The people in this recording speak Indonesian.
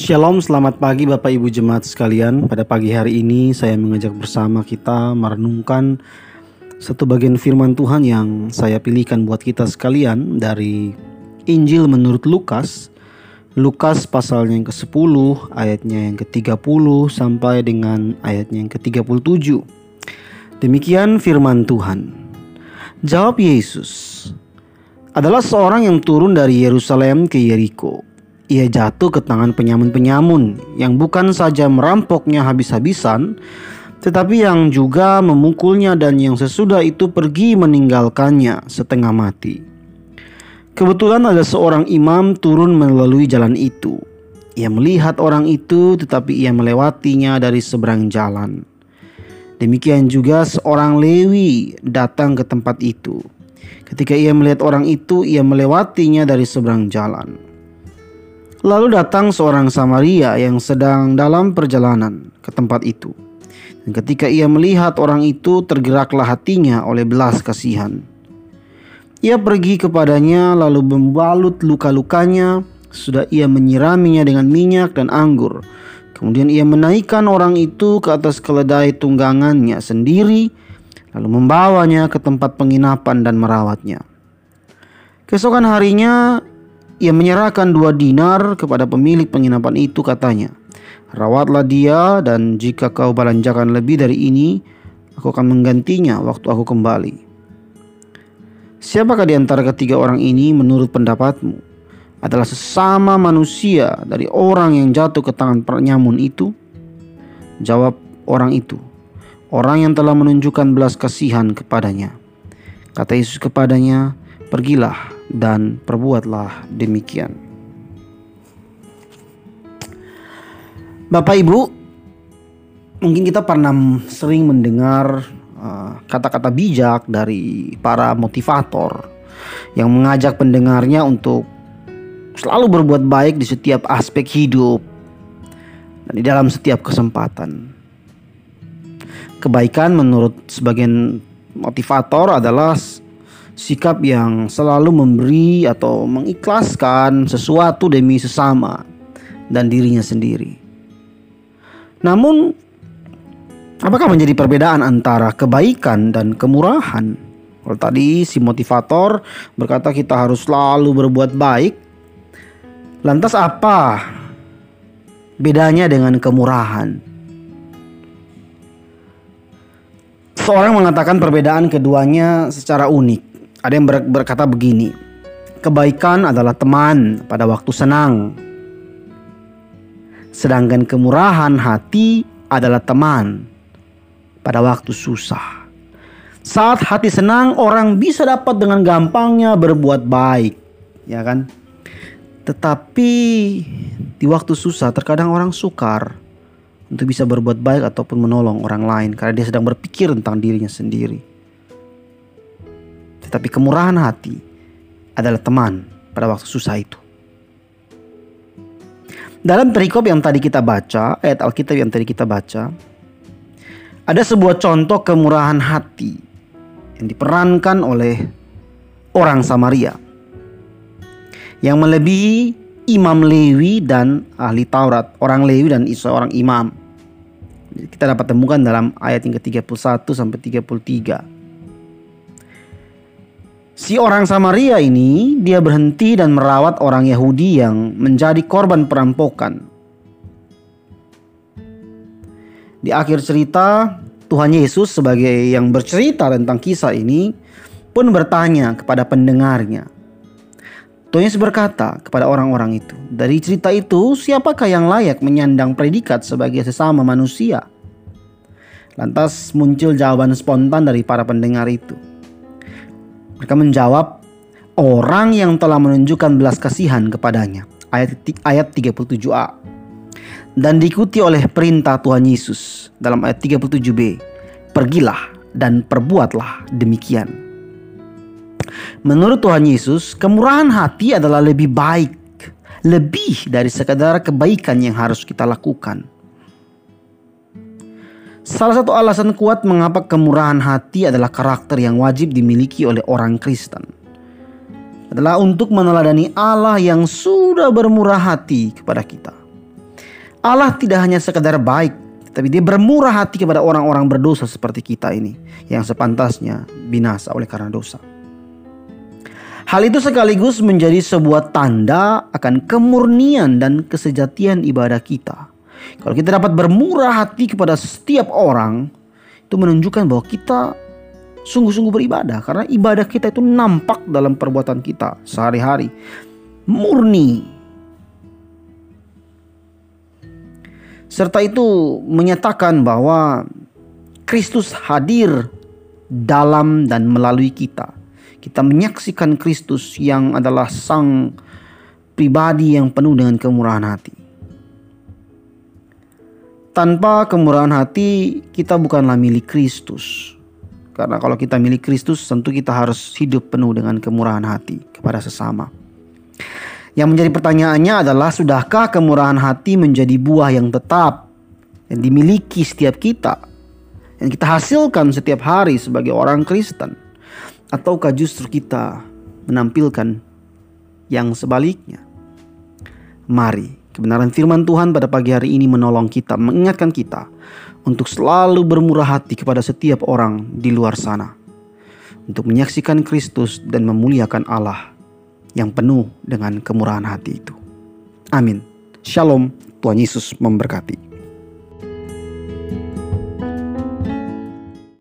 Shalom, selamat pagi Bapak Ibu Jemaat sekalian. Pada pagi hari ini saya mengajak bersama kita merenungkan satu bagian firman Tuhan yang saya pilihkan buat kita sekalian dari Injil menurut Lukas. Lukas pasalnya yang ke-10, ayatnya yang ke-30 sampai dengan ayatnya yang ke-37. Demikian firman Tuhan. Jawab Yesus, adalah seorang yang turun dari Yerusalem ke Yeriko ia jatuh ke tangan penyamun-penyamun yang bukan saja merampoknya habis-habisan, tetapi yang juga memukulnya dan yang sesudah itu pergi meninggalkannya setengah mati. Kebetulan ada seorang imam turun melalui jalan itu. Ia melihat orang itu tetapi ia melewatinya dari seberang jalan. Demikian juga seorang Lewi datang ke tempat itu. Ketika ia melihat orang itu, ia melewatinya dari seberang jalan. Lalu datang seorang Samaria yang sedang dalam perjalanan ke tempat itu. Dan ketika ia melihat orang itu, tergeraklah hatinya oleh belas kasihan. Ia pergi kepadanya lalu membalut luka-lukanya, sudah ia menyiraminya dengan minyak dan anggur. Kemudian ia menaikkan orang itu ke atas keledai tunggangannya sendiri, lalu membawanya ke tempat penginapan dan merawatnya. Keesokan harinya ia menyerahkan dua dinar kepada pemilik penginapan itu katanya, Rawatlah dia dan jika kau belanjakan lebih dari ini, aku akan menggantinya waktu aku kembali. Siapakah di antara ketiga orang ini menurut pendapatmu adalah sesama manusia dari orang yang jatuh ke tangan penyamun itu? Jawab orang itu, orang yang telah menunjukkan belas kasihan kepadanya. Kata Yesus kepadanya, pergilah dan perbuatlah demikian. Bapak Ibu, mungkin kita pernah sering mendengar uh, kata-kata uh, bijak dari para motivator yang mengajak pendengarnya untuk selalu berbuat baik di setiap aspek hidup dan di dalam setiap kesempatan. Kebaikan menurut sebagian motivator adalah sikap yang selalu memberi atau mengikhlaskan sesuatu demi sesama dan dirinya sendiri. Namun, apakah menjadi perbedaan antara kebaikan dan kemurahan? Kalau tadi si motivator berkata kita harus selalu berbuat baik, lantas apa bedanya dengan kemurahan? Seorang mengatakan perbedaan keduanya secara unik. Ada yang berkata begini, kebaikan adalah teman pada waktu senang. Sedangkan kemurahan hati adalah teman pada waktu susah. Saat hati senang, orang bisa dapat dengan gampangnya berbuat baik, ya kan? Tetapi di waktu susah, terkadang orang sukar untuk bisa berbuat baik ataupun menolong orang lain karena dia sedang berpikir tentang dirinya sendiri. Tetapi kemurahan hati adalah teman pada waktu susah itu. Dalam perikop yang tadi kita baca, ayat Alkitab yang tadi kita baca, ada sebuah contoh kemurahan hati yang diperankan oleh orang Samaria yang melebihi Imam Lewi dan ahli Taurat, orang Lewi dan seorang imam. Kita dapat temukan dalam ayat yang ke-31 sampai 33. Si orang Samaria ini dia berhenti dan merawat orang Yahudi yang menjadi korban perampokan. Di akhir cerita, Tuhan Yesus sebagai yang bercerita tentang kisah ini pun bertanya kepada pendengarnya. Tuhan Yesus berkata kepada orang-orang itu, dari cerita itu siapakah yang layak menyandang predikat sebagai sesama manusia? Lantas muncul jawaban spontan dari para pendengar itu. Mereka menjawab, orang yang telah menunjukkan belas kasihan kepadanya. Ayat, ayat 37a. Dan diikuti oleh perintah Tuhan Yesus dalam ayat 37b. Pergilah dan perbuatlah demikian. Menurut Tuhan Yesus, kemurahan hati adalah lebih baik, lebih dari sekadar kebaikan yang harus kita lakukan. Salah satu alasan kuat mengapa kemurahan hati adalah karakter yang wajib dimiliki oleh orang Kristen adalah untuk meneladani Allah yang sudah bermurah hati kepada kita. Allah tidak hanya sekedar baik, tapi dia bermurah hati kepada orang-orang berdosa seperti kita ini yang sepantasnya binasa oleh karena dosa. Hal itu sekaligus menjadi sebuah tanda akan kemurnian dan kesejatian ibadah kita. Kalau kita dapat bermurah hati kepada setiap orang, itu menunjukkan bahwa kita sungguh-sungguh beribadah karena ibadah kita itu nampak dalam perbuatan kita sehari-hari. Murni. Serta itu menyatakan bahwa Kristus hadir dalam dan melalui kita kita menyaksikan Kristus yang adalah sang pribadi yang penuh dengan kemurahan hati. Tanpa kemurahan hati, kita bukanlah milik Kristus. Karena kalau kita milik Kristus, tentu kita harus hidup penuh dengan kemurahan hati kepada sesama. Yang menjadi pertanyaannya adalah, sudahkah kemurahan hati menjadi buah yang tetap yang dimiliki setiap kita, yang kita hasilkan setiap hari sebagai orang Kristen? Ataukah justru kita menampilkan yang sebaliknya? Mari kebenaran firman Tuhan pada pagi hari ini menolong kita, mengingatkan kita untuk selalu bermurah hati kepada setiap orang di luar sana. Untuk menyaksikan Kristus dan memuliakan Allah yang penuh dengan kemurahan hati itu. Amin. Shalom, Tuhan Yesus memberkati.